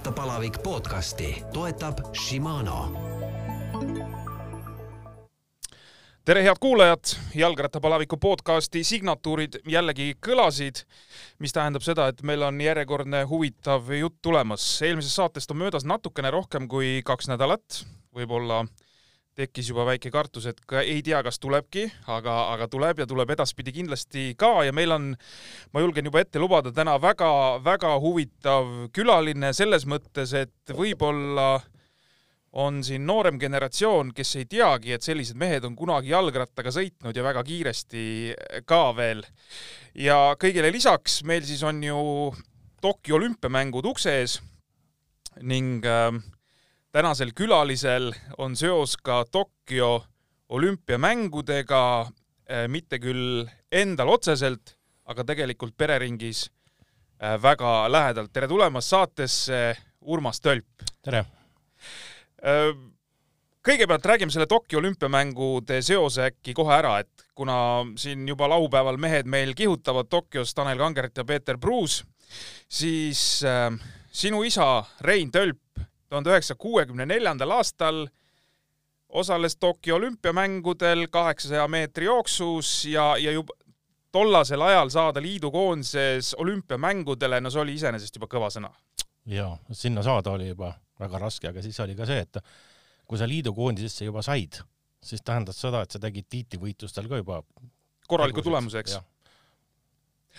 jalgrattapalavik podcasti. Toetab Shimano. Tere, head kuulajad, jalgrattapalaviku podcasti signatuurid jällegi kõlasid, mis tähendab seda, et meil on järjekordne huvitav jutt tulemas. eelmisest saatest on möödas natukene rohkem kui kaks nädalat, võib-olla tekkis juba väike kartus, et ka ei tea, kas tulebki, aga, aga tuleb ja tuleb edaspidi kindlasti ka ja meil on, ma julgen juba ette lubada, täna väga-väga huvitav külaline selles mõttes, et võib-olla on siin noorem generatsioon, kes ei teagi, et sellised mehed on kunagi jalgrattaga sõitnud ja väga kiiresti ka veel. ja kõigele lisaks meil siis on ju Tokyo olümpiamängud ukse ees ning äh, tänasel külalisel on seos ka Tokyo olümpiamängudega, äh, mitte küll endal otseselt, aga tegelikult pereringis äh, väga lähedalt. tere tulemast saatesse, Urmas Tölp! tere! Äh, kõigepealt räägime selle Tokyo olümpiamängude seose äkki kohe ära, et kuna siin juba laupäeval mehed meil kihutavad Tokyos Tanel Kangert ja Peeter Pruus, siis äh, sinu isa Rein Tölp tuhande üheksasaja kuuekümne neljandal aastal osales Tokyo olümpiamängudel kaheksasaja meetri jooksus ja, ja juba tollasel ajal saada liidukoondises olümpiamängudele, no see oli iseenesest juba kõva sõna. ja sinna saada oli juba väga raske, aga siis oli ka see, et kui sa liidukoondisesse juba said, siis tähendas seda, et sa tegid tiitlivõitlustel ka juba korraliku tulemuse, eks?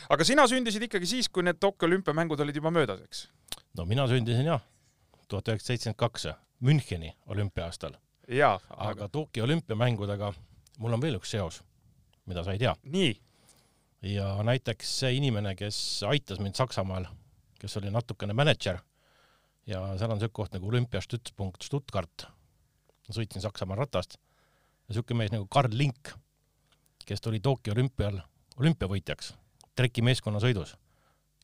aga sina sündisid ikkagi siis, kui need Tokyo olümpiamängud olid juba möödas, eks? no mina sündisin jah, tuhat üheksasada seitsekümmend kaks Müncheni olümpiaastal. jaa, aga, aga Tokyo olümpiamängudega mul on veel üks seos, mida sa ei tea. nii? ja näiteks see inimene, kes aitas mind Saksamaal, kes oli natukene mänedžer ja seal on siuke koht nagu olümpiastützpunkt Stuttgart. sõitsin Saksamaal ratast ja siuke mees nagu Karl Link, kes tuli Tokyo olümpial olümpiavõitjaks trekimeeskonna sõidus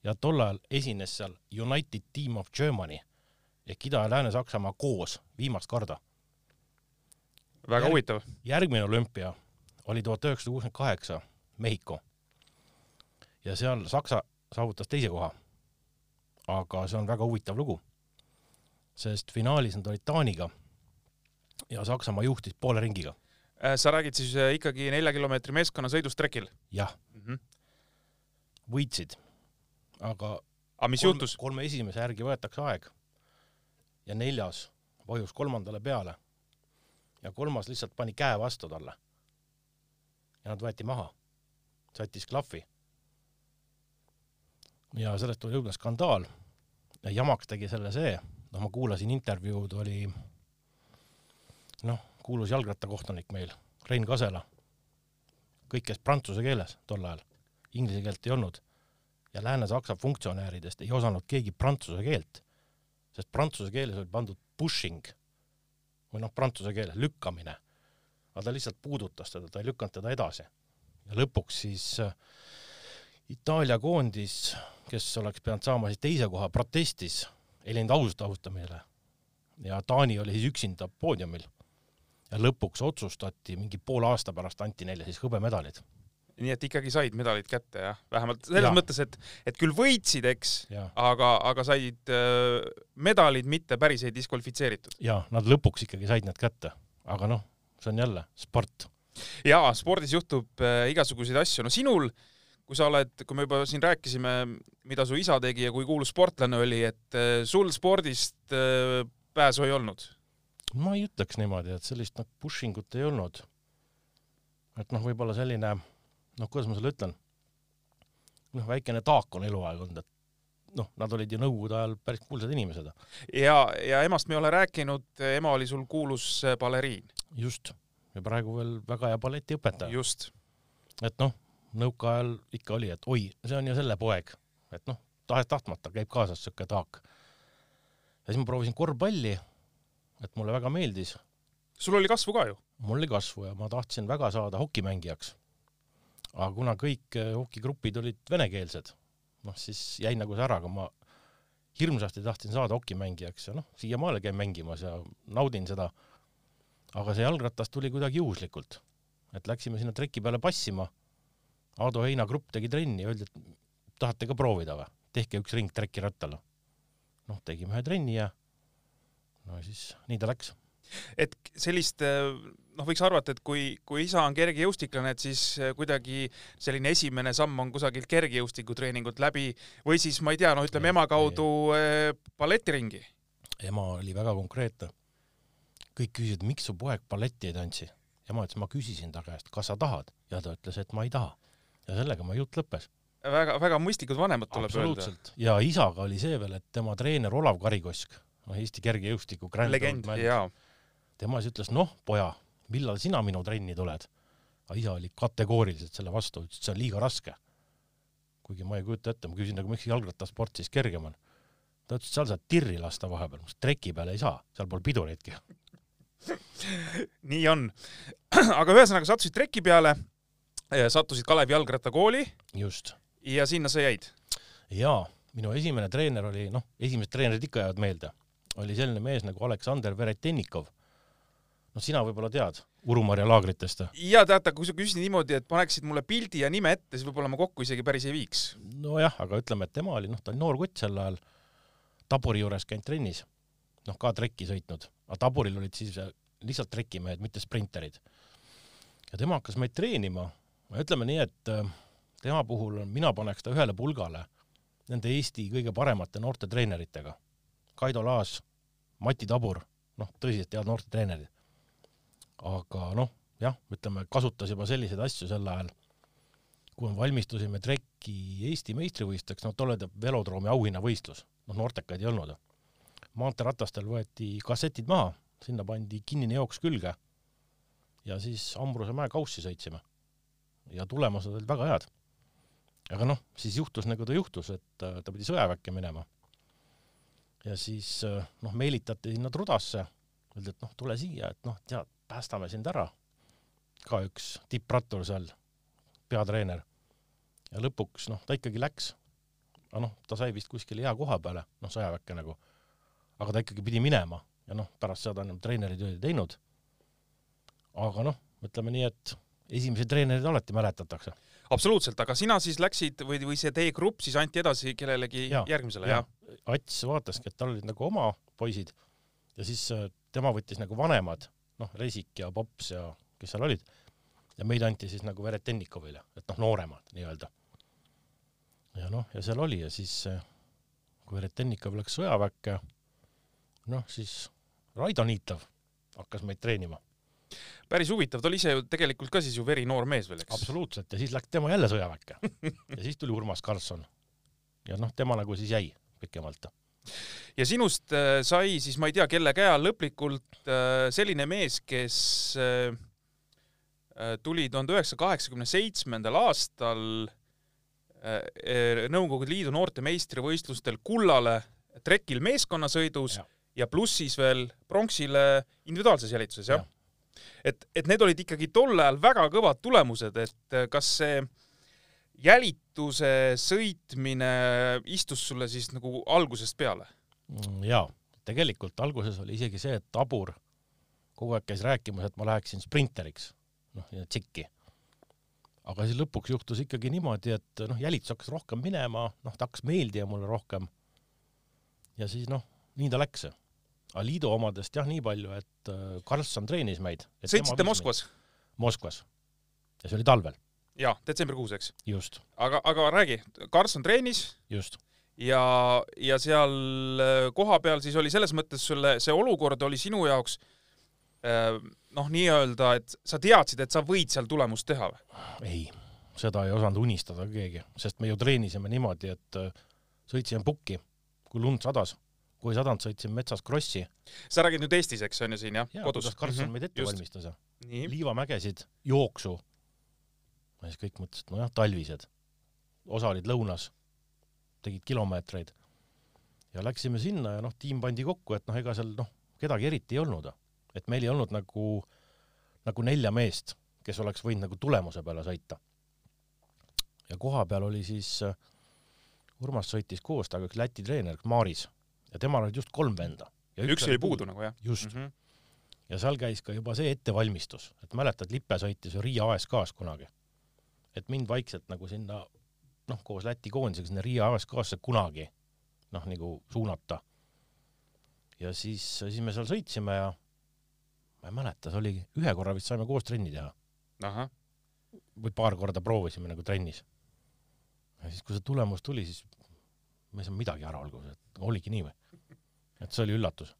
ja tol ajal esines seal United Team of Germany ehk Ida- ja Lääne-Saksamaa koos viimast korda. väga Järg, huvitav. järgmine olümpia oli tuhat üheksasada kuuskümmend kaheksa Mehhiko ja seal Saksa saavutas teise koha. aga see on väga huvitav lugu, sest finaalis nad olid Taaniga ja Saksamaa juhtis poole ringiga. sa räägid siis äh, ikkagi nelja kilomeetri meeskonnasõidust trekil? jah mm. -hmm. võitsid, aga aga mis kolm, juhtus? kolme esimese järgi võetakse aeg ja neljas vajus kolmandale peale ja kolmas lihtsalt pani käe vastu talle. ja nad võeti maha, sättis klahvi. ja sellest tuli õudne skandaal. ja jamaks tegi selle see, noh, ma kuulasin intervjuud, oli noh, kuulus jalgrattakohtunik meil, Rein Kasela. kõik käis prantsuse keeles tol ajal, inglise keelt ei olnud. ja Lääne-Saksa funktsionääridest ei osanud keegi prantsuse keelt sest prantsuse keeles oli pandud pushing või noh, prantsuse keeles lükkamine. aga ta lihtsalt puudutas teda, ta ei lükanud teda edasi. ja lõpuks siis äh, Itaalia koondis, kes oleks pidanud saama siis teise koha, protestis, ei läinud ausalt austamine. ja Taani oli siis üksinda poodiumil. ja lõpuks otsustati, mingi poole aasta pärast anti neile siis hõbemedalid nii et ikkagi said medalid kätte jah, vähemalt selles ja. mõttes, et, et küll võitsid, eks, aga, aga said äh, medalid, mitte päris ei diskvalifitseeritud. ja nad lõpuks ikkagi said need kätte, aga noh, see on jälle sport. ja spordis juhtub äh, igasuguseid asju, no sinul, kui sa oled, kui me juba siin rääkisime, mida su isa tegi ja kui kuulus sportlane oli, et äh, sul spordist äh, pääsu ei olnud? ma ei ütleks niimoodi, et sellist noh, pushing ut ei olnud. et noh, võib-olla selline noh, kuidas ma sulle ütlen, noh, väikene taak on eluaeg olnud, et noh, nad olid ju nõukogude ajal päris kuulsad inimesed. ja, ja emast me ei ole rääkinud, ema oli sul kuulus baleriin. just, ja praegu veel väga hea balletiõpetaja. just. et noh, nõukaajal ikka oli, et oi, see on ju selle poeg, et noh, tahes-tahtmata käib kaasas siuke taak. ja siis ma proovisin korvpalli, et mulle väga meeldis. sul oli kasvu ka ju? mul oli kasvu ja ma tahtsin väga saada hokimängijaks aga kuna kõik eh, hokigrupid olid venekeelsed, noh siis jäi nagu see ära, aga ma hirmsasti tahtsin saada hokimängijaks ja noh, siiamaale käin mängimas ja naudin seda. aga see jalgratas tuli kuidagi juhuslikult, et läksime sinna treki peale passima. Aado Heina grupp tegi trenni ja öeldi, et tahate ka proovida või, tehke üks ring trekirattal. noh, tegime ühe trenni ja no siis nii ta läks. et sellist noh, võiks arvata, et kui, kui isa on kergejõustiklane, et siis äh, kuidagi selline esimene samm on kusagilt kergejõustikutreeningut läbi või siis ma ei tea, noh, ütleme ema kaudu äh, balletiringi. ema oli väga konkreetne. kõik küsisid, miks su poeg balletti ei tantsi. ema ütles, ma küsisin ta käest, kas sa tahad ja ta ütles, et ma ei taha. ja sellega mu jutt lõppes. väga-väga mõistlikud vanemad tuleb öelda. ja isaga oli see veel, et tema treener Olav Karikosk, noh Eesti kergejõustiku legend jaa. tema siis ütles, noh, poja, millal sina minu trenni tuled? aga isa oli kategooriliselt selle vastu, ütles, et see on liiga raske. kuigi ma ei kujuta ette, ma küsin nagu, miks jalgrattasport siis kergem on. ta ütles, et seal saad tirri lasta vahepeal, ma ütlesin, treki peale ei saa, seal pole piduritki. nii on. aga ühesõnaga sattusid treki peale, sattusid Kalevi jalgrattakooli just. ja sinna sa jäid. jaa, minu esimene treener oli, noh, esimesed treenerid ikka jäävad meelde, oli selline mees nagu Aleksander Veretennikov. noh, sina võib-olla tead Urumarja laagritest. ja teate, kui sa küsisid niimoodi, et paneksid mulle pildi ja nime ette, siis võib-olla ma kokku isegi päris ei viiks. nojah, aga ütleme, et tema oli, noh, ta oli noor kutt sel ajal, taburi juures käinud trennis, noh, ka trekki sõitnud, aga taburil olid siis lihtsalt trekimehed, mitte sprinterid. ja tema hakkas meid treenima, ütleme nii, et äh, tema puhul mina paneks ta ühele pulgale nende Eesti kõige paremate noorte treeneritega. Kaido Laas, Mati Tabur, noh, tõsiselt head noortetreenerid. Aga noh, jah, ütleme, kasutas juba selliseid asju sel ajal kui me valmistusime trekki Eesti meistrivõistlusteks, no tolle teab velodroomi auhinnavõistlus, noh noortekaid ei olnud. maanteeratastel võeti kassetid maha, sinna pandi kinnine jooks külge ja siis Ambruse mäe kaussi sõitsime. ja tulemused olid väga head. aga noh, siis juhtus nagu ta juhtus, et äh, ta pidi sõjaväkke minema. ja siis äh, noh, meelitati sinna Trudasse, öeldi, et noh, tule siia, et noh, tead, päästame sind ära. ka üks tipprattur seal peatreener. ja lõpuks noh, ta ikkagi läks. aga noh, ta sai vist kuskile hea koha peale, noh sõjaväkke nagu. aga ta ikkagi pidi minema ja noh, pärast seda enam treeneritööd ei teinud. aga noh, ütleme nii, et esimesi treenereid alati mäletatakse. absoluutselt, aga sina siis läksid või, või see teie grupp siis anti edasi kellelegi Jaa, järgmisele, ja jah? Ats vaataski, et tal olid nagu oma poisid ja siis äh, tema võttis nagu vanemad, noh, Resik ja Pops ja kes seal olid ja meid anti siis nagu Veretennikovile, et noh, nooremad nii-öelda. ja noh, ja seal oli ja siis äh, kui Veretennikov läks sõjaväkke, noh siis Raido Niitov hakkas meid treenima. päris huvitav, ta oli ise ju tegelikult ka siis ju verinoor mees veel, eks? absoluutselt ja siis läks tema jälle sõjaväkke ja siis tuli Urmas Karlsson ja noh, tema nagu siis jäi pikemalt ja sinust äh, sai siis ma ei tea, kelle käe all lõplikult äh, selline mees, kes äh, tuli tuhande üheksasaja kaheksakümne seitsmendal aastal Nõukogude Liidu noorte meistrivõistlustel kullale trekil meeskonnasõidus ja, Ja. ja pluss siis veel pronksile individuaalses jälituses, jah ja.? et, et need olid ikkagi tol ajal väga kõvad tulemused, et kas see jälituse sõitmine istus sulle siis nagu algusest peale? Mm, jaa, tegelikult alguses oli isegi see, et Tabur kogu aeg käis rääkimas, et ma läheksin sprinteriks, noh, ja tsikki. aga siis lõpuks juhtus ikkagi niimoodi, et noh, jälitus hakkas rohkem minema, noh, ta hakkas meeldima mulle rohkem. ja siis noh, nii ta läks. aga liidu omadest jah, nii palju, et äh, Karlsson treenis meid. sõitsite? Moskvas? Moskvas. ja see oli talvel, jaa, detsembrikuus, eks. just, aga, aga räägi, Karlsson treenis just. ja, ja seal äh, kohapeal siis oli selles mõttes sulle see olukord oli sinu jaoks äh, noh, nii-öelda, et sa teadsid, et sa võid seal tulemust teha või? ei, seda ei osanud unistada keegi, sest me ju treenisime niimoodi, et äh, sõitsime pukki, kui lund sadas, kui ei sadanud, sõitsime metsas krossi sa räägid nüüd Eestis, eks on ju siin jah ja kodus kuidas Karlsson Mhm, meid ette valmistas ja liivamägesid, jooksu. Ja siis kõik mõtlesid, nojah, talvised. osa olid lõunas, tegid kilomeetreid ja läksime sinna ja noh, tiim pandi kokku, et noh, ega seal noh, kedagi eriti ei olnud. et meil ei olnud nagu, nagu nelja meest, kes oleks võinud nagu tulemuse peale sõita. ja kohapeal oli siis äh, Urmas sõitis koos temaga üks Läti treener, Maaris ja temal olid just kolm venda. üks oli puudu nagu jah? just mm. -hmm. ja seal käis ka juba see ettevalmistus, et mäletad, Lippe sõitis ju Riia ASK-s kunagi. Et mind vaikselt nagu sinna noh, koos Läti koondisega sinna Riia ASK-sse kunagi noh, nagu suunata. ja siis, siis me seal sõitsime ja ma ei mäleta, see oli ühe korra vist saime koos trenni teha või paar korda proovisime nagu trennis. ja siis, kui see tulemus tuli, siis ma ei saanud midagi aru alguses, et oligi nii või? et see oli üllatus.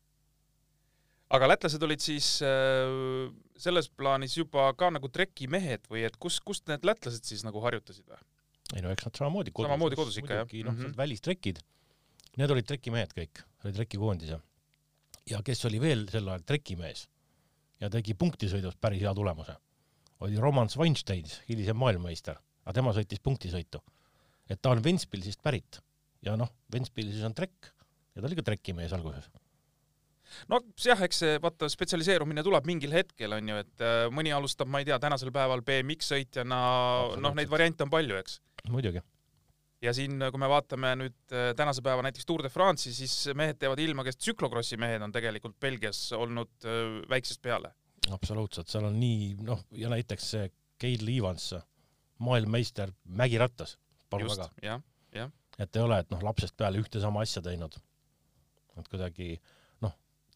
aga lätlased olid siis äh, selles plaanis juba ka nagu trekimehed või et kus, kust need lätlased siis nagu harjutasid või? ei no eks nad samamoodi kodus. Samamoodi kodus ikka, jah. muidugi noh Mhm. mm -hmm., välistrekid, need olid trekimehed kõik, oli trekikoondis ja ja kes oli veel sel ajal trekimees ja tegi punktisõidus päris hea tulemuse, oli Roman Sveinstein, hilisem maailmameister, aga tema sõitis punktisõitu. et ta on Ventspilsist pärit ja noh, Ventspilsis on trekk ja ta oli ka trekimees alguses. No jah, eks see vaata spetsialiseerumine tuleb mingil hetkel onju, et äh, mõni alustab, ma ei tea, tänasel päeval BMX sõitjana, noh, neid variante on palju, eks. muidugi, ja siin, kui me vaatame nüüd äh, tänase päeva näiteks Tour de France'i, siis mehed teevad ilma, kes tsüklokrossi mehed on tegelikult Belgias olnud äh, väiksest peale. absoluutselt, seal on nii noh, ja näiteks see Gail Evans, maailmameister mägirattas, palun väga,, jah, et ei ole, et noh, lapsest peale ühte sama asja teinud. et kuidagi noh,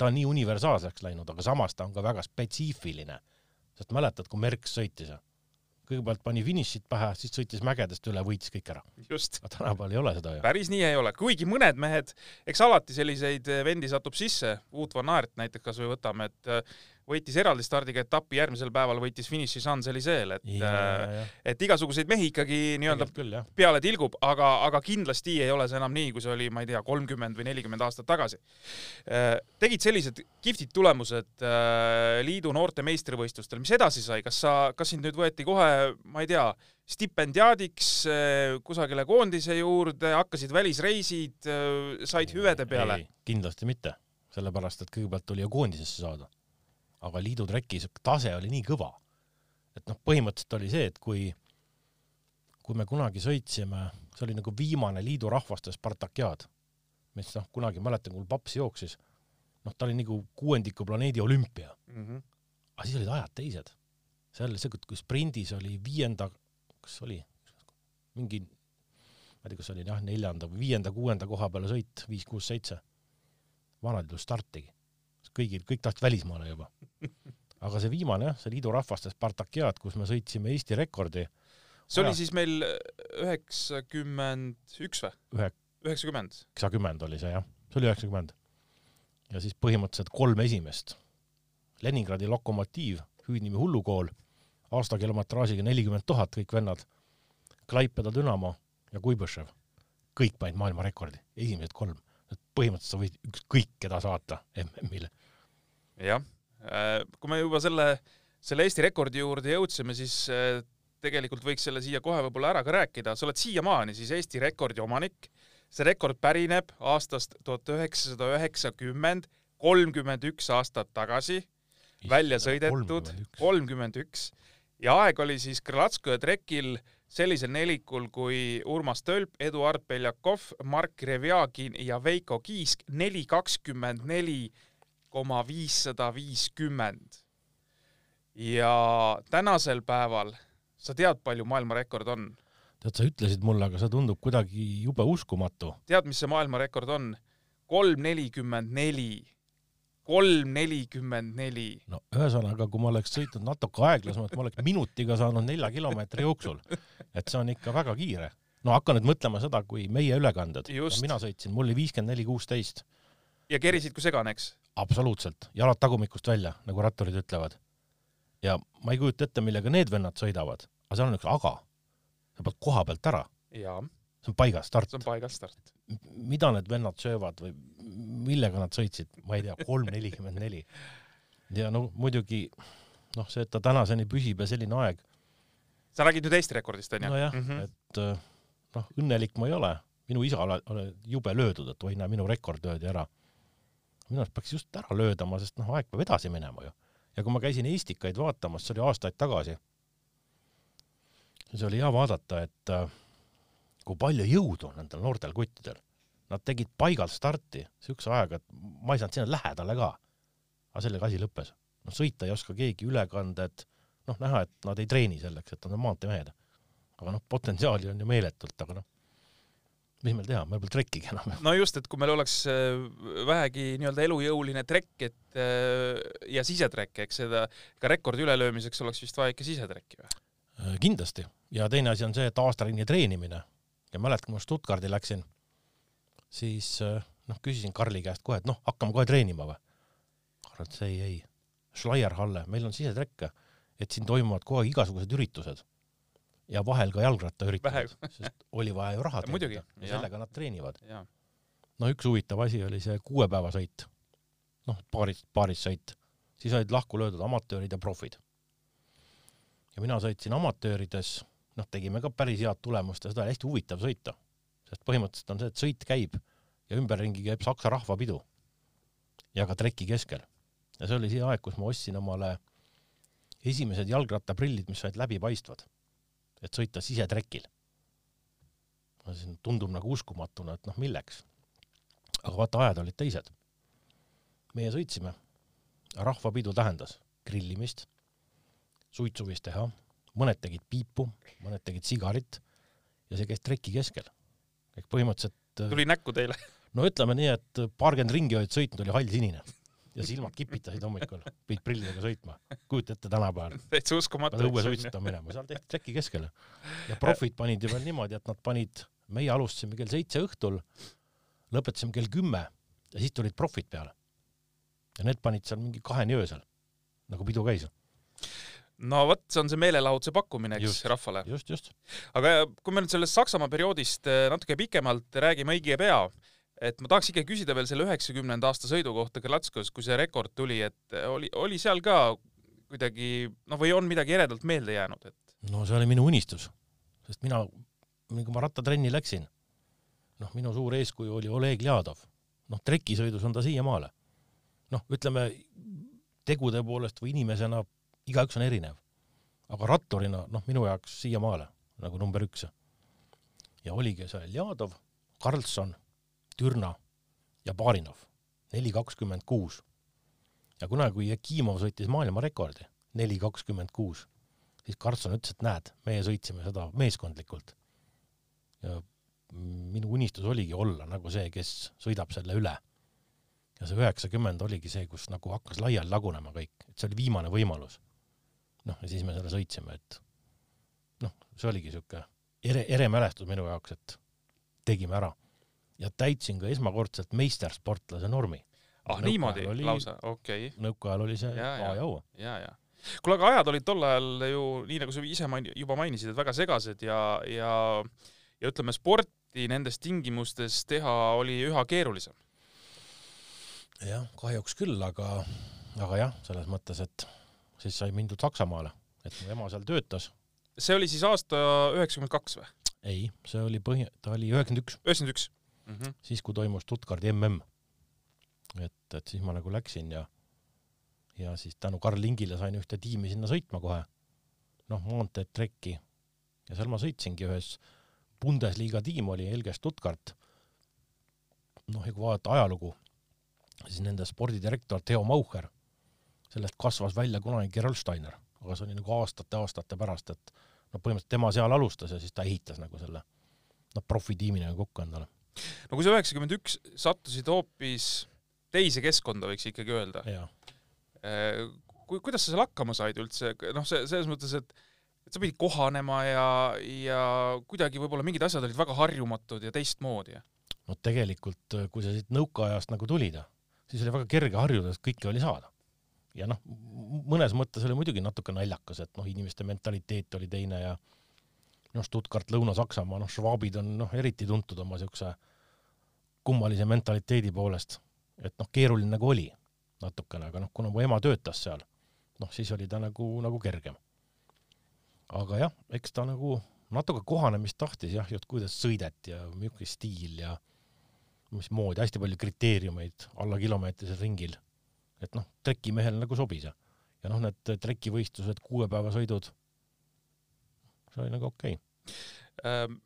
ta on nii universaalseks läinud, aga samas ta on ka väga spetsiifiline. sest mäletad, kui Merckx sõitis, kõigepealt pani finišit pähe, siis sõitis mägedest üle, võitis kõik ära. aga tänapäeval ei ole seda ju. päris nii ei ole, kuigi mõned mehed, eks alati selliseid vendi satub sisse, Wout van Aert näiteks kasvõi võtame, et võitis eraldi stardiga etapi, järgmisel päeval võitis finiši Champs-Élysées, et ja, ja, ja et igasuguseid mehi ikkagi nii-öelda peale tilgub, aga, aga kindlasti ei ole see enam nii, kui see oli, ma ei tea, kolmkümmend või nelikümmend aastat tagasi. tegid sellised kihvtid tulemused äh, liidu noorte meistrivõistlustel, mis edasi sai, kas sa, kas sind nüüd võeti kohe, ma ei tea, stipendiaadiks äh, kusagile koondise juurde, hakkasid välisreisid, said hüvede peale? kindlasti mitte, sellepärast et kõigepealt tuli ju koondisesse saada. Aga liidu trekis tase oli nii kõva, et noh, põhimõtteliselt oli see, et kui, kui me kunagi sõitsime, see oli nagu viimane liidu rahvaste Spartakiaad, mis noh, kunagi mäletan, kui paps jooksis, noh, ta oli nagu kuuendiku planeedi olümpia, Mhm. aga siis olid ajad teised. seal see, kui sprindis oli viienda, kas oli mingi, ma ei tea, kas oli jah, neljanda või viienda-kuuenda koha peale sõit, viis, kuus, seitse. vanad ei tulnud startigi. kõigil, kõik tahtsid välismaale juba. Aga see viimane jah, see liidu rahvaste Spartakiaad, kus me sõitsime Eesti rekordi see oli siis meil üheksakümmend üks või? ühe, üheksakümmend? üheksakümmend oli see jah, see oli üheksakümmend. ja siis põhimõtteliselt kolm esimest. Leningradi Lokomotiiv, hüüdnimi Hullukool, aastakilometraažiga nelikümmend tuhat, kõik vennad. Klaipeda Dünamo ja Kuibõšev, kõik panid maailmarekordi, esimesed kolm. põhimõtteliselt sa võid ükskõik keda saata MM-ile. jah, kui me juba selle, selle Eesti rekordi juurde jõudsime, siis äh, tegelikult võiks selle siia kohe võib-olla ära ka rääkida, sa oled siiamaani siis Eesti rekordi omanik. see rekord pärineb aastast tuhat üheksasada üheksakümmend, kolmkümmend üks aastat tagasi, välja sõidetud kolmkümmend üks. ja aeg oli siis Krõlatskoja trekil sellisel nelikul kui Urmas Tölp, Eduard Beljakov, Mark Revjagin ja Veiko Kiisk. Neli kakskümmend neli koma viissada viiskümmend. ja tänasel päeval, sa tead, palju maailmarekord on? tead, sa ütlesid mulle, aga see tundub kuidagi jube uskumatu. tead, mis see maailmarekord on? kolm nelikümmend neli, kolm nelikümmend neli. no ühesõnaga, kui ma oleks sõitnud natuke aeglasemalt, ma oleks minutiga saanud nelja kilomeetri jooksul. et see on ikka väga kiire. no hakka nüüd mõtlema seda, kui meie ülekanded, Just. mina sõitsin, mul oli viiskümmend neli, kuusteist, ja kerisid kui segane, eks? absoluutselt, jalad tagumikust välja, nagu ratturid ütlevad. ja ma ei kujuta ette, millega need vennad sõidavad, aga seal on üks aga. sa pead koha pealt ära, see on paigas start see on. paigas start. mida need vennad söövad või millega nad sõitsid, ma ei tea, kolm nelikümmend neli. ja no muidugi noh, see, et ta tänaseni püsib ja selline aeg, sa räägid nüüd Eesti rekordist, onju? nojah mm. -hmm. et äh, noh, õnnelik ma ei ole, minu isa ole, ole jube löödud, et oi näe, minu rekord löödi ära. Minu arust peaks just ära löödama, sest noh, aeg peab edasi minema ju. ja kui ma käisin Eestikaid vaatamas, see oli aastaid tagasi, siis oli hea vaadata, et äh, kui palju jõudu on nendel noortel kuttidel. Nad tegid paigalt starti siukse ajaga, et ma ei saanud sinna lähedale ka. aga sellega asi lõppes. noh, sõita ei oska keegi, ülekanded, noh, näha, et nad ei treeni selleks, et nad on maanteemehed aga noh, potentsiaali on ju meeletult, aga noh, mis meil teha, meil pole trekkigi enam. no just, et kui meil oleks äh, vähegi nii-öelda elujõuline trekk, et äh, ja sisetrekk, eks seda ka rekordi ülelöömiseks oleks vist vaja ikka sisetrekki või? Äh, kindlasti ja teine asi on see, et aastaringi treenimine ja mäletad, kui ma Stuttgardi läksin, siis noh, küsisin Karli käest kohe, et noh, hakkame kohe treenima või? Karl ütles ei, ei, Schleierhalle, meil on sisetrekk, et siin toimuvad kogu aeg igasugused üritused ja vahel ka jalgrattaüritused, sest oli vaja ju raha Muidugi, teenida ja jah. sellega nad treenivad. no üks huvitav asi oli see kuuepäevasõit, noh, paaris, paaris sõit, siis olid lahku löödud amatöörid ja profid. ja mina sõitsin amatöörides, noh, tegime ka päris head tulemust ja seda oli hästi huvitav sõita, sest põhimõtteliselt on see, et sõit käib ja ümberringi käib Saksa rahvapidu ja ka treki keskel. ja see oli see aeg, kus ma ostsin omale esimesed jalgrattaprillid, mis olid läbipaistvad, et sõita sisetrekil. see tundub nagu uskumatuna, et noh, milleks aga vaata, ajad olid teised. meie sõitsime, rahvapidu tähendas grillimist, suitsu võis teha, mõned tegid piipu, mõned tegid sigarit ja see käis treki keskel. ehk põhimõtteliselt tuli näkku teile. no ütleme nii, et paarkümmend ringi olid sõitnud, oli hall sinine ja silmad kipitasid hommikul, pidid prillidega sõitma. kujuta ette tänapäeval, täitsa uskumatu. pead õue suitsutama minema, seal tehti treki keskele. ja profid panid ju veel niimoodi, et nad panid, meie alustasime kell seitse õhtul, lõpetasime kell kümme ja siis tulid profid peale. ja need panid seal mingi kaheni öösel, nagu pidu käis. no vot, see on see meelelahutuse pakkumine, eks rahvale. just, just. aga kui me nüüd sellest Saksamaa perioodist eh, natuke pikemalt räägime õige pea, et ma tahaks ikkagi küsida veel selle üheksakümnenda aasta sõidu kohta Glatskos, kui see rekord tuli, et oli, oli seal ka kuidagi noh, või on midagi eredalt meelde jäänud, et no see oli minu unistus, sest mina, kui ma rattatrenni läksin, noh, minu suur eeskuju oli Oleg Ljadov. noh, trekisõidus on ta siiamaale. noh, ütleme tegude poolest või inimesena igaüks on erinev, aga ratturina, noh, minu jaoks siiamaale nagu number üks. ja oligi see Ljadov, Karlsson, Türna ja Barinov, neli kakskümmend kuus. ja kunagi, kui Jekimov sõitis maailmarekordi, neli kakskümmend kuus, siis Karlsson ütles, et näed, meie sõitsime seda meeskondlikult. ja minu unistus oligi olla nagu see, kes sõidab selle üle. ja see üheksakümmend oligi see, kus nagu hakkas laiali lagunema kõik, et see oli viimane võimalus. noh, ja siis me selle sõitsime, et noh, see oligi siuke ere, ere mälestus minu jaoks, et tegime ära. Ja täitsin ka esmakordselt meistersportlase normi. ah Nõukaajal niimoodi oli- lausa, okei okay., nõukaajal oli see Ja. A ja O. ja, ja. kuule, aga ajad olid tol ajal ju nii, nagu sa ise maini-, juba mainisid, et väga segased ja, ja ja ütleme, sporti nendes tingimustes teha oli üha keerulisem. jah, kahjuks küll, aga, aga jah, selles mõttes, et siis sai mindud Saksamaale, et mu ema seal töötas. see oli siis aasta üheksakümmend kaks või? ei, see oli põhi, ta oli üheksakümmend üks, üheksakümmend üks. Siis kui toimus Stuttgardi mm. et, et siis ma nagu läksin ja, ja siis tänu Karl Lingile sain ühte tiimi sinna sõitma kohe. noh, maanteed trekki ja seal ma sõitsingi ühes Bundesliga tiim oli Helge Stuttgart. noh, ja kui vaadata ajalugu, siis nende spordidirektor Theo Maucher, sellest kasvas välja kunagi Gerolsteiner, aga see oli nagu aastate-aastate pärast, et no põhimõtteliselt tema seal alustas ja siis ta ehitas nagu selle noh, profitiimi nagu kokku endale. No kui sa üheksakümmend üks sattusid hoopis teise keskkonda, võiks ikkagi öelda. jaa, kui, kuidas sa seal hakkama said üldse, noh, see selles mõttes, et et sa pidid kohanema ja, ja kuidagi võib-olla mingid asjad olid väga harjumatud ja teistmoodi. no tegelikult, kui sa siit nõukaajast nagu tulid, siis oli väga kerge harjuda, sest kõike oli saada. ja noh, mõnes mõttes oli muidugi natuke naljakas, et noh, inimeste mentaliteet oli teine ja noh, Stuttgart, Lõuna-Saksamaa, noh, švaabid on noh, eriti tuntud oma siukse kummalise mentaliteedi poolest, et noh, keeruline nagu oli natukene, aga noh, kuna mu ema töötas seal, noh, siis oli ta nagu, nagu kergem. aga jah, eks ta nagu natuke kohanemist tahtis jah, just kuidas sõideti ja milline stiil ja mismoodi, hästi palju kriteeriumeid alla kilomeetrisel ringil. et noh, trekimehele nagu sobis ja, ja noh, need trekivõistlused, kuuepäevasõidud, see oli nagu okei Ehm,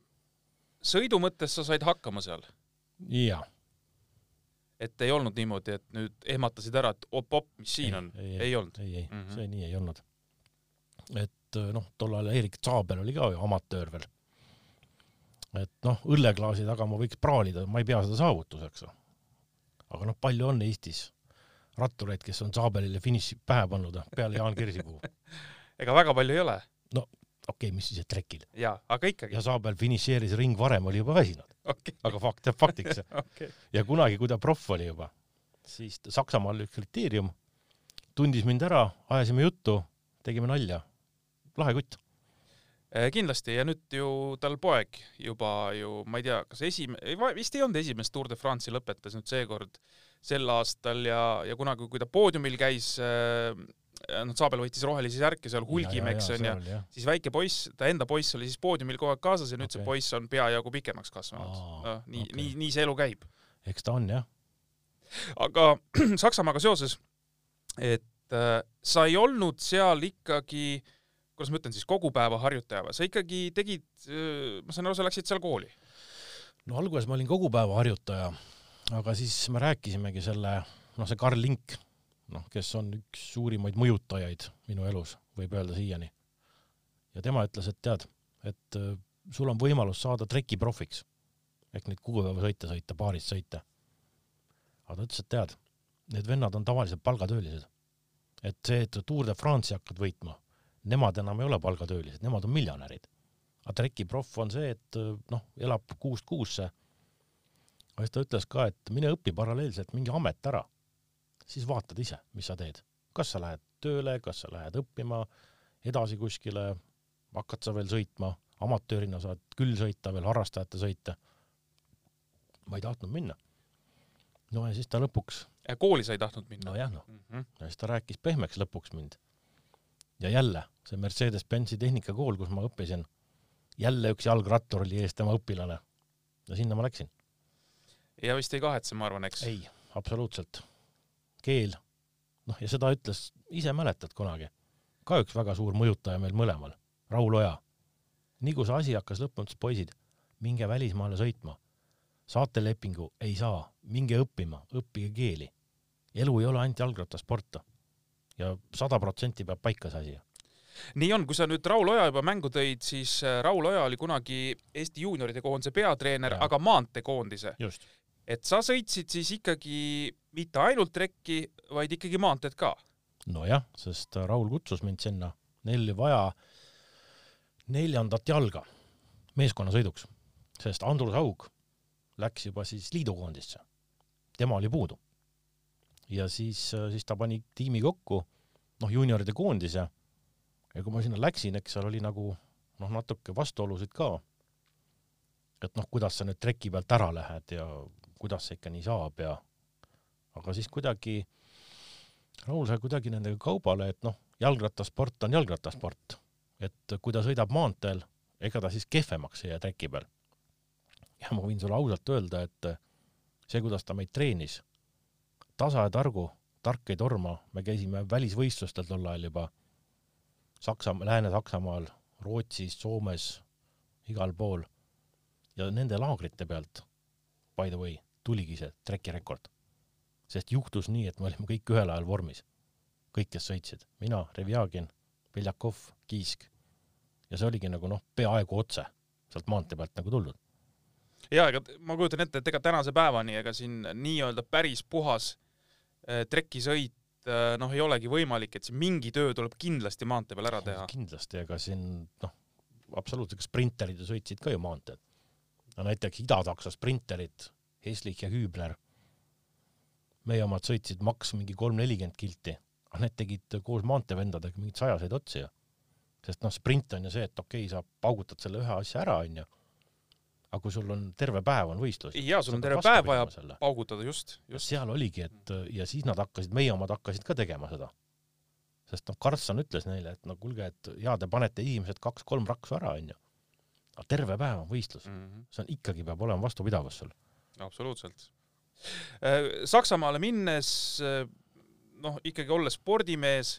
sõidu mõttes sa said hakkama seal, okay.. jaa. et ei olnud niimoodi, et nüüd ehmatasid ära, et op-op, mis siin on, ei, ei olnud. ei, ei mm. -hmm. see nii ei olnud. et noh, tol ajal Erik Zaabel oli ka ju amatöör veel. et noh, õlleklaasi taga ma võiks praalida, ma ei pea seda saavutuseks. aga noh, palju on Eestis rattureid, kes on Saabelile finiši pähe pannud, peale Jaan Kirsipuu. ega väga palju ei ole okei okay,, mis siis, et trekil. ja, aga ikkagi ja. Saabel finišeeris ring varem, oli juba väsinud, okei, aga fakt jääb faktiks. okei. ja kunagi, kui ta proff oli juba, siis Saksamaal üks kriteerium, tundis mind ära, ajasime juttu, tegime nalja. lahe kutt. Eh, kindlasti ja nüüd ju tal poeg juba ju, ma ei tea, kas esim-, vist ei olnud esimest Tour de France'i lõpetas nüüd seekord sel aastal ja, ja kunagi, kui ta poodiumil käis äh,, noh, Saabel võitis rohelisi särke seal hulgimeks onju, siis väike poiss, ta enda poiss oli siis poodiumil kogu aeg kaasas ja nüüd okay. see poiss on peajagu pikemaks kasvanud noh, nii okay., nii, nii see elu käib. eks ta on jah. aga Saksamaaga seoses, et äh, sa ei olnud seal ikkagi, kuidas ma ütlen siis, kogu päeva harjutaja või, sa ikkagi tegid, ma saan aru, sa läksid seal kooli? no alguses ma olin kogu päeva harjutaja, aga siis me rääkisimegi selle, noh, see Karl Link, noh, kes on üks suurimaid mõjutajaid minu elus, võib öelda siiani. ja tema ütles, et tead, et äh, sul on võimalus saada trekiprofiks ehk neid kuupäevasõite sõita, paarist sõite. aga ta ütles, et tead, need vennad on tavaliselt palgatöölised. et see, et Tour de France'i hakkad võitma, nemad enam ei ole palgatöölised, nemad on miljonärid aga trekiproff on see, et noh, elab kuust kuusse. aga siis ta ütles ka, et mine õpi paralleelselt mingi amet ära, siis vaatad ise, mis sa teed. kas sa lähed tööle, kas sa lähed õppima edasi kuskile, hakkad sa veel sõitma, amatöörina saad küll sõita veel harrastajate sõite. ma ei tahtnud minna. no ja siis ta lõpuks, kooli sa ei tahtnud minna? nojah noh, Mm -hmm. ja siis ta rääkis pehmeks lõpuks mind. ja jälle see Mercedes-Benzi tehnikakool, kus ma õppisin, jälle üks jalgrattur oli ees tema õpilane. ja sinna ma läksin. ja vist ei kahetse, ma arvan, eks? ei, absoluutselt. keel, noh ja seda ütles, ise mäletad kunagi, ka üks väga suur mõjutaja meil mõlemal, Raul Oja. nii kui see asi hakkas lõppema, ütles poisid, minge välismaale sõitma. saate lepingu, ei saa, minge õppima, õppige keeli. elu ei ole ainult jalgrattasport. ja sada protsenti peab paika see asi. nii on, kui sa nüüd Raul Oja juba mängu tõid, siis äh, Raul Oja oli kunagi Eesti juunioride koondise peatreener, aga maanteekoondise. Et sa sõitsid siis ikkagi mitte ainult trekki, vaid ikkagi maanteed ka. nojah, sest Raul kutsus mind sinna, neil oli vaja neljandat jalga meeskonnasõiduks, sest Andrus Haug läks juba siis liidukoondisse. tema oli puudu. ja siis, siis ta pani tiimi kokku, noh, juunioride koondise ja kui ma sinna läksin, eks seal oli nagu noh, natuke vastuolusid ka. et noh, kuidas sa nüüd treki pealt ära lähed ja kuidas see ikka nii saab ja aga siis kuidagi Raul sai kuidagi nendega kaubale, et noh, jalgrattasport on jalgrattasport, et kui ta sõidab maanteel, ega ta siis kehvemaks ei jää treki peal. ja ma võin sulle ausalt öelda, et see, kuidas ta meid treenis, tasa ja targu, tark ei torma, me käisime välisvõistlustel tol ajal juba Saksamaa, Lääne-Saksamaal, Rootsis, Soomes, igal pool. Ja nende laagrite pealt, by the way, tuligi see trekirekord sest juhtus nii, et me olime kõik ühel ajal vormis. kõik, kes sõitsid, mina, Revjagin, Beljakov, Kiisk. ja see oligi nagu noh, peaaegu otse sealt maantee pealt nagu tulnud. ja ega ma kujutan ette, et ega tänase päevani ega siin nii-öelda päris puhas äh, trekisõit äh, noh, ei olegi võimalik, et siin mingi töö tuleb kindlasti maantee peal ära teha. kindlasti, ega siin noh, absoluutselt, sprinterid ju sõitsid ka ju maanteed. No näiteks Ida-Saksa sprinterid, Heslich ja Hüübner, meie omad sõitsid maks mingi kolm-nelikümmend kilti, aga need tegid koos maanteevendadega mingeid sajaseid otsi ju. sest noh, sprint on ju see, et okei okay,, sa paugutad selle ühe asja ära, onju, aga kui sul on terve päev on võistlus, ja sul on terve päev vaja selle. paugutada, just, just. seal oligi, et ja siis nad hakkasid, meie omad hakkasid ka tegema seda. sest noh, Karlsson ütles neile, et no kuulge, et jaa, te panete esimesed kaks-kolm raksu ära, onju. Aga terve päev on võistlus, Mhm. see on ikkagi peab olema vastupidavus sul. absoluutselt. Saksamaale minnes, noh, ikkagi olles spordimees,